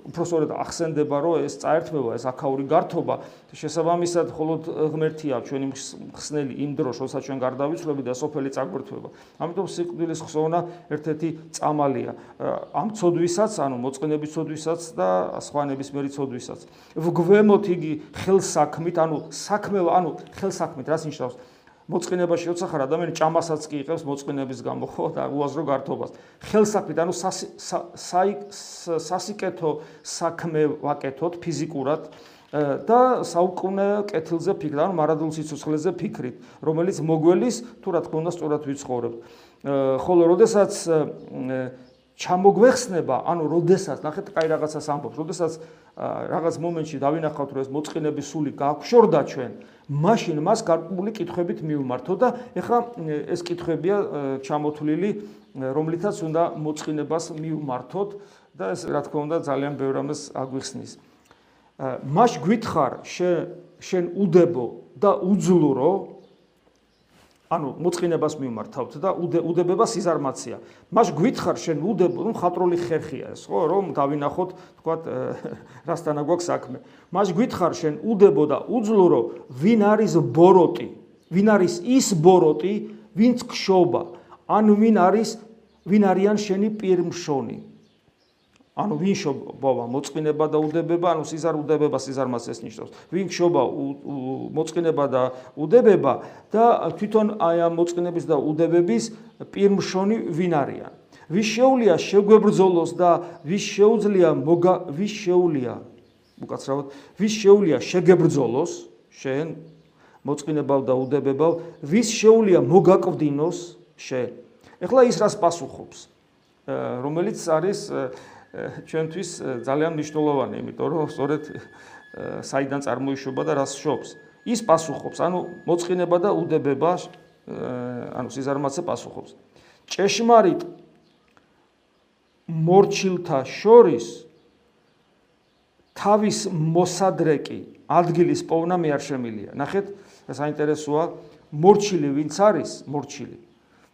უბრალოდ ახსენდება, რომ ეს წაერთმება, ეს აქაური გართობა შესაბამისად მხოლოდ ღმერთია ჩვენი ხსნელი იმ დროს, როცა ჩვენ გარდავიცვლები და სოფელი წაგვერთვება. ამიტომ სიკვდილის ხსოვნა ერთ-ერთი წამალია ამ ცოდვისაც, ანუ მოწყენების ცოდვისაც და სხვა ნებისმიერი ცოდვისაც. გვემოთ იგი ხელსაქმით, ანუ საქმე, ანუ ხელსაქმით რას ნიშნავს? მოწყენებაში როცა ხარ ადამიანი ჭამასაც კი იყებს მოწყენების გამო ხო და უაზრო გართობას. ხელსაქმით, ანუ სასიკეთო საქმე ვაკეთოთ ფიზიკურად და საუკუნე კეთილზე ფიქრ, ანუ მარადულ სიცოცხლეზე ფიქრით, რომელიც მოგველის თუ რა თქმა უნდა სწორად ვიცხოვრებ. ხოლო როდესაც ჩამოგვეხსნება, ანუ როდესაც ნახეთ, კაი რაღაცას ამბობს, როდესაც რაღაც მომენტში დავინახავთ, რომ ეს მოწყინების სული გაგვშორდა ჩვენ, მაშინ მას გარკვეული კითხვებით მივმართო და ეხლა ეს კითხვებია ჩამოთვლილი, რომლითაც უნდა მოწყინებას მივმართოთ და ეს რა თქმა უნდა ძალიან ბევრ ამას აგვიხსნის. მას გითხარ შენ უდებო და უძლურო ანუ მოწყინებას მიმართავთ და უდებება სიზარმაცია. მას გითხარ შენ უდებო, ну ხატრული ხერხია ეს, ხო, რომ დავინახოთ, თქვათ, რასთანა გვაქვს საქმე. მას გითხარ შენ უდებო და უძლურო, ვინ არის ბოროტი? ვინ არის ის ბოროტი, ვინც ხშობა? ან ვინ არის ვინ არიან შენი პირმშონი? ანუ ვინ შობა მოწყინება და უდებება, ანუ სიზარ უდებება სიზარმას ეს ნიშნავს. ვინ შობა მოწყინება და უდებება? და თვითონ აი ამ მოწყინების და უდებების პირმშონი ვინ არიან? ვის შეუძლია შეგვებრძოლოს და ვის შეუძლია მოგა ვის შეუძლია უკაცრავად ვის შეუძლია შეგებრძოლოს შენ მოწყინებავ და უდებებავ ვის შეუძლია მოგაკვდინოს შენ. ეხლა ის რას პასუხობს? რომელიც არის ჩვენთვის ძალიან მნიშვნელოვანი, იმიტომ რომ სწორედ საიდან წარმოიშობა და რას შობს. ის პასუხობს, ანუ მოწყინება და უდებება, ანუ სიზარმაცე პასუხობს. ჭეშმარიტ მორჩილთა შორის თავის მოსადრეკი ადგილის პოვნა მე არ შემილია. ნახეთ, საინტერესოა, მორჩილი ვინც არის, მორჩილი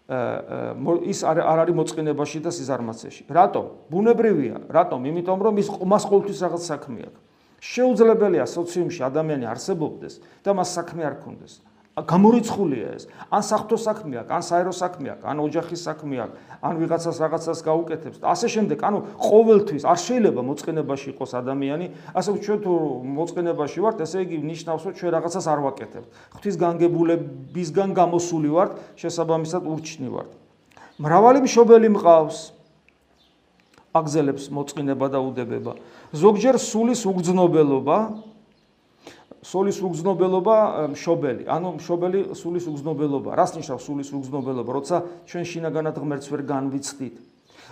ის არ არის მოწყინებაში და სიზარმაცეში. რატომ? ბუნებრივია. რატომ? იმიტომ რომ ის მას ყოველთვის რაღაც საქმე აქვს. შეუძლებელია სოციუმში ადამიანი არსებობდეს და მას საქმე არ ქონდეს. გამორიცხულია ეს. ან საფრთხო საქმე აქვს, ან საერო საქმე აქვს, ან ოჯახის საქმე აქვს, ან ვიღაცას რაღაცას გაუკეთებს ასე შემდეგ. ანუ ყოველთვის არ შეიძლება მოწყენებაში იყოს ადამიანი, ასე რომ ჩვენ თუ მოწყენებაში ვართ, ესე იგი ნიშნავს, რომ ჩვენ რაღაცას არ ვაკეთებთ. ღვთის განგებულებისგან გამოსული ვართ, შესაბამისად ურჩნი ვართ. მრავალი მშობელი მყავს აგზელებს მოწყინება და უდებება. ზოგჯერ სულის უგზნობელობა სულის უგზნობელობა მშობელი. ანუ მშობელი სულის უგზნობელობა. რას ნიშნავს სულის უგზნობელობა? როცა ჩვენ შინაგანად ღმერთს ვერ განვიცდით.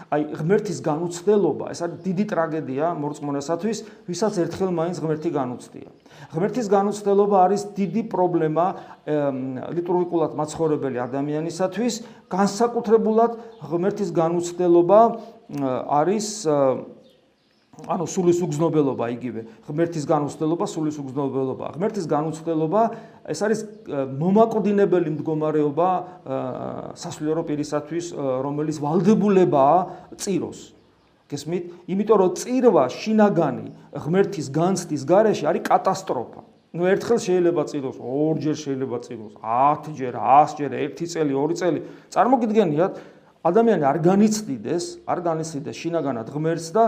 აი ღმერთის განუცდელობა, ეს არის დიდი ტრაგედია მორწმუნესათვის, ვისაც ერთხელ მაინც ღმერთი განუცდია. ღმერთის განუცდელობა არის დიდი პრობლემა ლიტურგიკულად მაცხოვრებელი ადამიანისათვის, განსაკუთრებულად ღმერთის განუცდელობა არის ანუ სულის უგზნობელობა იგივე. ღმერთის განუცდელობა სულის უგზნობელობა. ღმერთის განუცდელობა ეს არის მომაკვდინებელი მდგომარეობა სასულიერო პირისათვის რომელიც valdebulebaa წიროს. გესმით? იმიტომ რომ წირვა შინაგანი ღმერთის განცდის გარეშე არის კატასტროფა. ну ერთხელ შეიძლება წიროს ორჯერ შეიძლება წიროს 10 ჯერ 100 ჯერ 1 წელი 2 წელი. წარმოგიდგენიათ ადამიანი არ განიცდიდეს არ განიცდიდეს შინაგანად ღმერთს და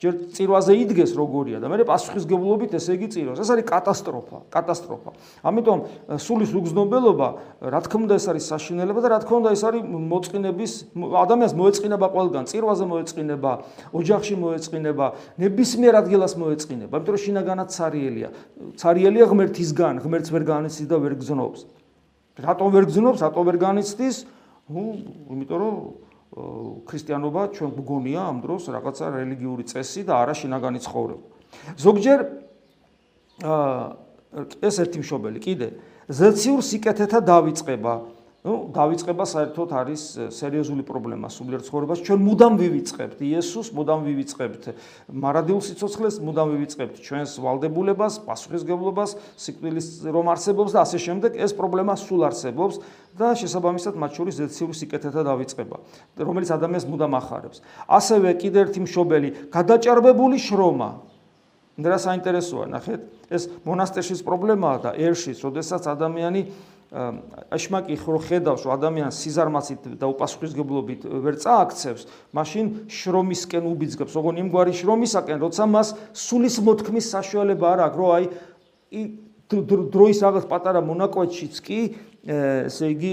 ჯერ წირვაზე იდგეს როგორია და მე პასუხისგებლობით ესე იგი წიროს. ეს არის კატასტროფა, კატასტროფა. ამიტომ სულის უგზნობელობა, რა თქმა უნდა, ეს არის საშინელება და რა თქმა უნდა, ეს არის მოწყინების ადამიანს მოეწყინება ყველგან, წირვაზე მოეწყინება, ოჯახში მოეწყინება, ნებისმიერ ადგილას მოეწყინება, იმიტომ რომ შინაგანად ცარიელია. ცარიელია ღმერთისგან, ღმერთს ვერ განიცდის და ვერ გზნობს. რატომ ვერ გზნობს, რატომ ვერ განიცდის? ну, იმიტომ რომ ქრისტიანობა ჩვენ გგონია ამ დროს რაღაცა რელიგიური წესი და არა შინაგანი ცხოვრება. ზოგჯერ აა ეს ერთი მშობელი კიდე ზეციურ სიკეთეთა დავიწყება ну დავიწყება საერთოდ არის სერიოზული პრობლემა სულიერ ცხოვრებას ჩვენ მუდამ ვივიწყებთ იესოს მუდამ ვივიწყებთ მარადილ სიცოცხლეს მუდამ ვივიწყებთ ჩვენს ვალდებულებას პასუხისგებლობას სიკვდილის რომ არსებობს და ასე შემდეგ ეს პრობლემა სულ არსებობს და შესაბამისად მათ შორის ზეციური სიკეთეთა დავიწყება რომელიც ადამიანს მუდამ ახარებს. ასევე კიდე ერთი მშობელი გადაჭარბებული შრომა. და რა საინტერესოა ნახეთ. ეს მონასტერშის პრობლემაა და ერშის როდესაც ადამიანი აშმაკი ხო ხედავს რომ ადამიანს სიზარმაცით და უპასუხისგებლობით ვერ წააქცევს, მაშინ შრომისკენ უბიძგებს, ოღონ იმგვარი შრომისაკენ, როცა მას სულის მოთქმის საშუალება არ აქვს, რომ აი დროის რაღაც პატარა მონაკვეთშიც კი ესე იგი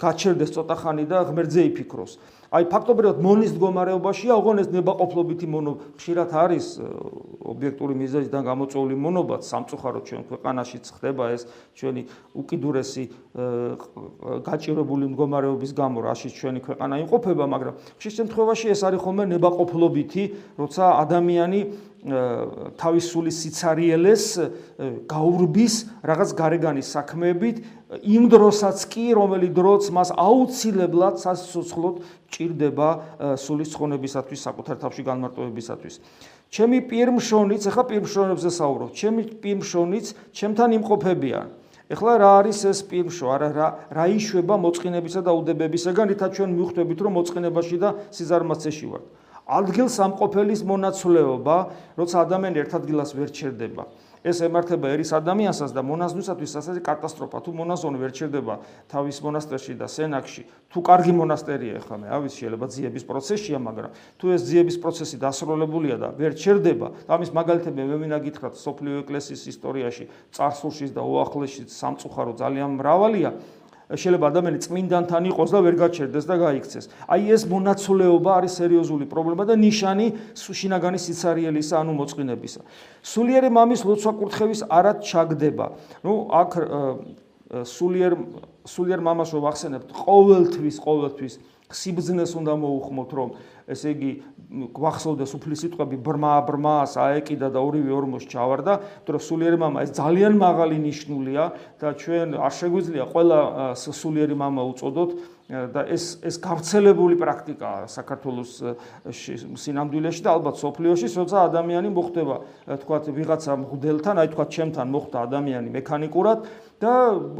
გაჩერდეს ცოტა ხანი და ღმერთზე იფიქროს. აი ფაქტობრივად მონის მდგომარეობაშია, ოღონ ეს ნებაყოფლობითი მონო ხშირად არის ობიექტური მიზეზიდან გამოწვეული მონობაც სამწუხაროდ ჩვენ ქვეყანაში ხდება ეს ჩვენი უკიდურესი გაჭირებული მდგომარეობის გამო, რაშიც ჩვენი ქვეყანა იმყოფება, მაგრამ ხშირ შემთხვევაში ეს არის ხოლმე ნებაყოფლობითი, როცა ადამიანი თავის სული სიცარიელეს გაურბის რაღაც გარეგანის საქმეებით იმ დროსაც კი რომელი დროც მას აუცილებლად სასიცოცხლოდ ჭირდება სულის ცხონებისათვის საკუთარ თავში განმარტოებისათვის. ჩემი პირმშონიც ახლა პირმშონებზე საუბრობ ჩემი პირმშონიც ჩემთან იმყოფებიან. ეხლა რა არის ეს პირმშო? არა რა რა იშვება მოწყინებისა და უდებებისაგან რითაც ჩვენ მივხვდებით რომ მოწყინებაში და სიზარმაცეში ვართ ადგილ სამყოფელის მონაცვლეობა, როცა ადამიანი ერთ ადგილას ვერ ჩერდება. ეს ემართება ერის ადამიანსაც და მონაზვნისათვის ასეთი კატასტროფა. თუ მონაზონი ვერ ჩერდება თავის მონასტერში და სენაკში, თუ კარგი მონასტერია ხა მე, ავის შეიძლება ძიების პროცესია, მაგრამ თუ ეს ძიების პროცესი დასრულებულია და ვერ ჩერდება, ამის მაგალითები მე მინდა გითხრათ სოფლიო ეკლესიის ისტორიაში, წარსულში და უახლესში სამწუხარო ძალიან მრავალია. შეიძლება ადამიანი წმინდანთან იყოს და ვერ გაჩერდეს და გაიქცეს. აი ეს მონაცვლეობა არის სერიოზული პრობლემა და ნიშანი შინაგანი სიცარიელისა, ანუ მოწყინებისა. სულიერი მამის ლოცვა კურთხევის არად ჩაგდება. ნუ აქ სულიერ სულიერ მამას რო ვახსენებთ, ყოველთვის, ყოველთვის სიბძნეს უნდა მოუხმოთ, რომ ესე იგი გვახსოვდეს უფლის სიტყვები ბრმა ბრმა საეკიდა და ორივე ორმოს ჩავარდა, იმიტომ რომ სულიერი мама ეს ძალიან მაღალი ნიშნულია და ჩვენ არ შეგვიძლია ყველა სულიერი мама უწოდოთ და ეს ეს გავრცელებული პრაქტიკაა საქართველოს სინამდვილეში და ალბათ სოფლიოში, როცა ადამიანი მოხდება, თქვათ, ვიღაცა მღვდელთან, აი თქვათ, ჩემთან მოხდა ადამიანი მექანიკურად და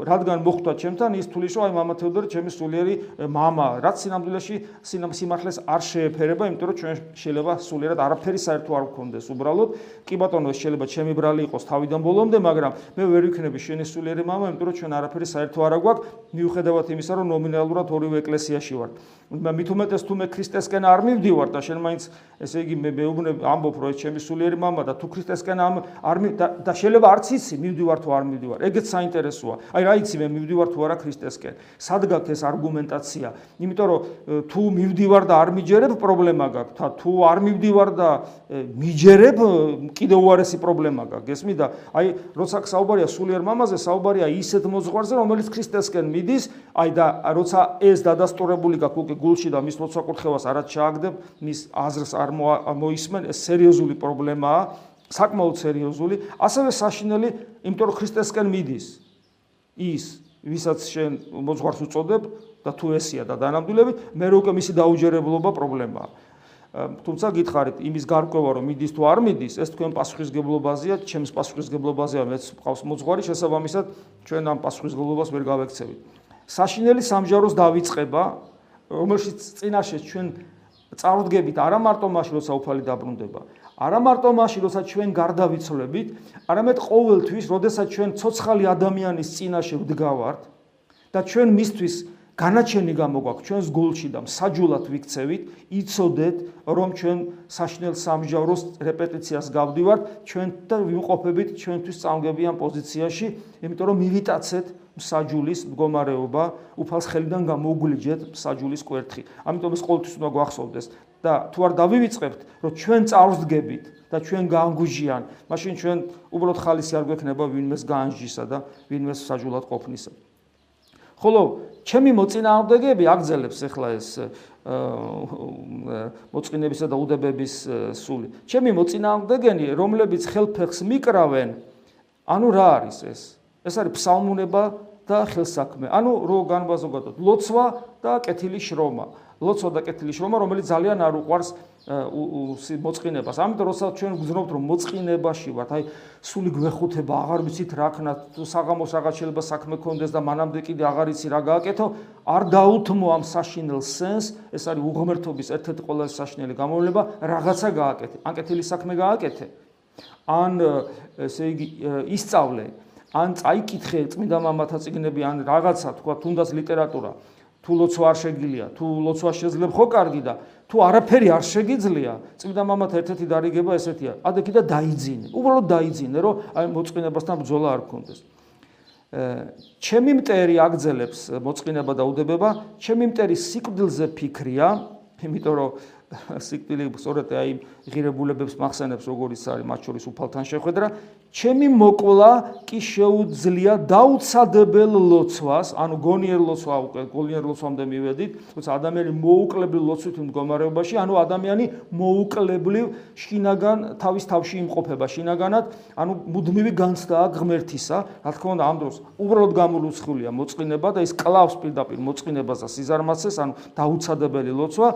რადგან მოხდა ჩემთან ის თulis რომ აი мама თეოდორი ჩემი სულიერი мама რაც სინამდვილეში სიმართლეს არ შეეფერება იმიტომ რომ ჩვენ შეიძლება სულიერად არაფერი საერთო არ გქონდეს უბრალოდ კი ბატონო შეიძლება ჩემი ბრალი იყოს თავიდან ბოლომდე მაგრამ მე ვერ ვიქნები შენი სულიერი мама იმიტომ რომ ჩვენ არაფერი საერთო არ აგვაქვს მიუხედავად იმისა რომ ნომინალურად ორივე ეკლესიაში ვარ მით უმეტეს თუ მე ქრისტესკენ არ მივდივარ და შენ მაინც ესე იგი მე მეუბნებ ამბობ რომ ეს ჩემი სულიერი мама და თუ ქრისტესკენ არ და შეიძლება არც იცი მივდივარ თუ არ მივდივარ ეგეც საინტერესოა საინტერესოა. აი რა იცი მე მივდივარ თუ არა ქრისტესკენ. სად გაქვს ეს არგუმენტაცია? იმიტომ რომ თუ მივდივარ და არ მიჯერებ, პრობლემა გაქვს. თუ არ მივდივარ და მიჯერებ, კიდევ უარესი პრობლემა გაქვს. გესმი და აი, როცა საუბარია სულიერ მამაზე, საუბარია ისეთ მოძღვარზე, რომელიც ქრისტესკენ მიდის, აი და როცა ეს დადასტურებული გაქვს უკვე გულში და მის ლოცვა-კურთხევას არაც ჩააგდებ, მის აზრს არ მოისმენ, ეს სერიოზული პრობლემაა, საკმაოდ სერიოზული. ასევე საშინელი, იმიტომ რომ ქრისტესკენ მიდის ის ვისაც შენ მოძღვარს უწოდებ და თუ ესია და დანამდვილებით, მე როუკე მისი დაუჯერებლობა პრობლემაა. თუმცა გითხარით, იმის გარკვევა რომ მიდის თუ არ მიდის, ეს თქვენ პასუხისგებლობაზეა, ჩემს პასუხისგებლობაზეა, მეც ყავს მოძღვარი, შესაბამისად ჩვენ ამ პასუხისგებლობას ვერ გავექცევით. საშინელი სამჟაროს დავიწყება, რომელშიც წინაშე ჩვენ წარუდგებით არა მარტო მაშინ, როცა უფალი დაბრუნდება, არა მარტო მაშინ, როცა ჩვენ გარდავიცვლებით, არამედ ყოველთვის, როდესაც ჩვენ ცოცხალი ადამიანის წინაშე ვდგავართ და ჩვენ მისთვის განაჩენი გამოგვაქვს ჩვენს გულში და მსაჯულად ვიქცევით, იცოდეთ, რომ ჩვენ საშნელ სამჟავროს რეპეტიციას გავდივართ, ჩვენ და ვიმყოფებით ჩვენთვის წამგებიან პოზიციაში, იმიტომ რომ მივიტაცეთ მსაჯულის მდგომარეობა, უფალს ხელიდან გამოგვლიჯეთ მსაჯულის კვერთხი. ამიტომ ეს ყოველთვის უნდა გვახსოვდეს და თუ არ დავივიწყებთ, რომ ჩვენ წარვსდგებით და ჩვენ გაანგუჟიან, მაშინ ჩვენ უბრალოდ ხალისი არ გვექნება ვინმეს გაანჟისა და ვინმეს საჯულად ყოფნისა. ხოლო ჩემი მოწინააღმდეგეები აგზელებს ახლა ეს მოწინებისა და უდებების სული. ჩემი მოწინააღმდეგენი, რომლებიც ხელფეხს მიკრავენ, ანუ რა არის ეს? ეს არის ფსალმუნება და ხელსაქმე. ანუ რო განბაზოგადოთ, ლოცვა და კეთილი შრომა. ლოცვა და კეთილი შრომა, რომელიც ძალიან არ უყვარს მოწყინებას. ამიტომ როცა ჩვენ გძნობთ რომ მოწყინებაში ვართ, აი სული გვეხუთება, აღარ ვიცით რა ქნათ, თუ საღამოს რაღაც შეიძლება საქმე კონდეს და მანამდე კიდე აღარ იცი რა გააკეთო, არ დაუთმო ამ საშინელ სენს, ეს არის უღმერთობის ერთ-ერთი ყველაზე საშინელი გამოვლება, რაღაცა გააკეთე. ან კეთილი საქმე გააკეთე. ან ესე იგი ისწავლე, ან წაიკითხე წმინდა მამათა წიგნები, ან რაღაცა თქვა, თუნდაც ლიტერატურა. თუ ლოცვა არ შეგილია, თუ ლოცვა შეძლებ ხო კარგი და თუ არაფერი არ შეგიძლია, წმინდა მამათა ერთ-ერთი დარიგება ესეთია, ადე კიდე დაიძინე. უბრალოდ დაიძინე, რომ აი მოწყინებასთან ბრძოლა არ გქონდეს. ჩემი მტერი აგძელებს მოწყინება და უდებება, ჩემი მტერი სიკვდილზე ფიქრია, იმიტომ რომ სიკვდილი სწორედ აი ღირებულებებს მახსენებს როგორიც არის მათ შორის უფალთან შეხვედრა. ჩემი მოკლა კი შეუძლია დაუცადებელ ლოცვას ანუ გონიერ ლოცვა უკვე გონიერ ლოცვამდე მივედით თუმცა ადამიანი მოუკლებლივ ლოცვით მდგომარეობაში ანუ ადამიანი მოუკლებლივ შინაგან თავის თავში იმყოფება შინაგანად ანუ მუდმივი განცდაა ღმერთისა. რა თქმა უნდა ამ დროს უბრალოდ გამოლუცხულია მოწყინება და ის კლავს პირდაპირ მოწყინებას და სიზარმაცეს ანუ დაუცადებელი ლოცვა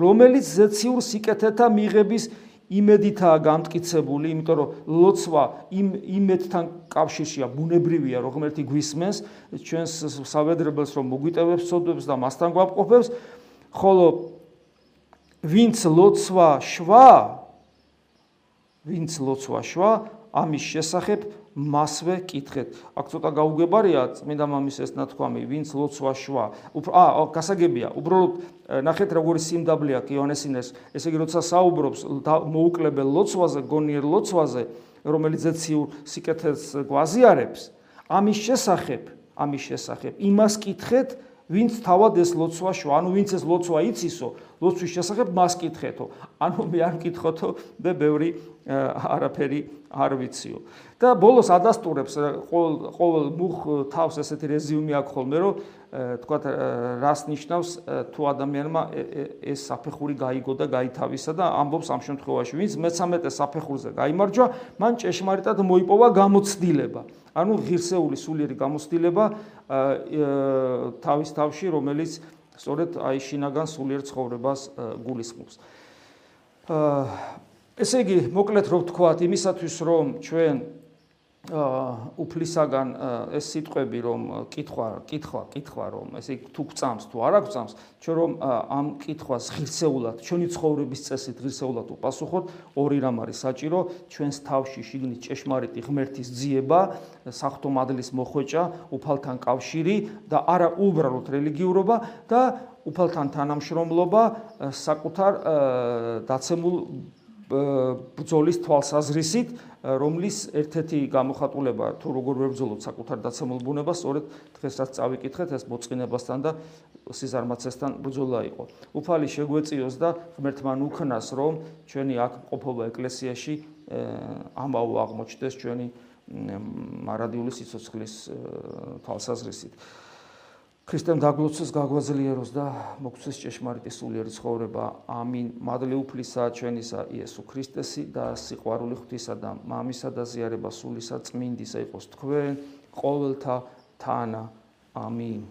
რომელიც ზეციურ სიკეთეთა მიღების იმედითაა გამტკიცებული, იმიტომ რომ ლოცვა იმ იმედთან კავშირშია, ბუნებრივია, რომ ღმერთი გვისმენს ჩვენს სავედრებელს, რომ მოგვიტევებს სოდებს და მასთან გვაპყოფებს, ხოლო ვინც ლოცვა შვა, ვინც ლოცვა შვა, ამის შესახებ მასვე კითხეთ. აქ ცოტა გაუგებარია წმინდა მამის ეს ნათქვამი, ვინც ლოცვა შვა. აა, გასაგებია, უბრალოდ ნახეთ როგორი სიმდაბლე აქვს იოანესინეს. ესე იგი, როცა საუბრობს მოუკლებელ ლოცვაზე, გონიერ ლოცვაზე, რომელიც ზეციურ სიკეთეს გვაზიარებს, ამის შესახებ, ამის შესახებ იმას კითხეთ, ვინც თავად ეს ლოცვა შვა, ანუ ვინც ეს ლოცვა იცისო, ლოცვის შესახებ მას კითხეთო. ანუ მე არ მკითხოთო და ბევრი არაფერი არ ვიციო. და ბოლოს ადასტურებს ყოველ მუხ თავს ესეთი რეზიუმი აქვს ხოლმე რომ თქვა რას ნიშნავს თუ ადამიანმა ეს საფეხური გაიგო და გაითავისა და ამბობს ამ შემთხვევაში ვინც მე-13 საფეხურზე გამოიმარჯვა მან ჭეშმარიტად მოიპოვა გამოცდილება. ანუ ღირსეული სულიერი გამოცდილება თავის თავში რომელიც სწორედ აი შინაგან სულიერ ცხოვრებას გულისხმობს. აა ესე იგი მოკლედ რო ვთქვათ იმისათვის რომ ჩვენ უფლისაგან ეს სიტყვები რომ კითხვა, კითხვა, კითხვა რომ ესე თუ გწამს თუ არ გწამს, ჩვენ რომ ამ კითხვას ღირსეულად, ჩვენი ცხოვრების წესით ღირსეულად უპასუხოთ, ორი რამ არის საჭირო, ჩვენს თავში შიგნით ჭეშმარიტი ღმერთის ძიება, საფრთხო მადლის მოხვეჭა, უფალთან კავშირი და არა უბრალოდ რელიგიურობა და უფალთან თანამშრომლობა საკუთარ დაცემულ ბრძოლის თვალსაზრისით, რომლის ერთ-ერთი გამოხატულება თუ როგორ ვებრძოლოთ საკუთარ დაცემულ ბუნებას, სწორედ დღეს რაც წავიკითხეთ, ეს მოწყინებასთან და სიზარმაცესთან ბრძოლა იყო. უფალი შეგვეციოს და ღმერთმა უქნას, რომ ჩვენი აქ ყოფობა ეკლესიაში ამაო აღმოჩნდეს ჩვენი მარადიული სიცოცხლის თვალსაზრისით. ქრისტემ დაგლოცოს გაგვაძლიეროს და მოგცეს ჭეშმარიტი სულიერი ცხოვრება. ამინ. მადლი უფლისა ჩვენისა იესო ქრისტესი და სიყვარული ღვთისა და მამისა და ზიარება სულისა წმინდისა იყოს თქვენ ყოველთა თანა. ამინ.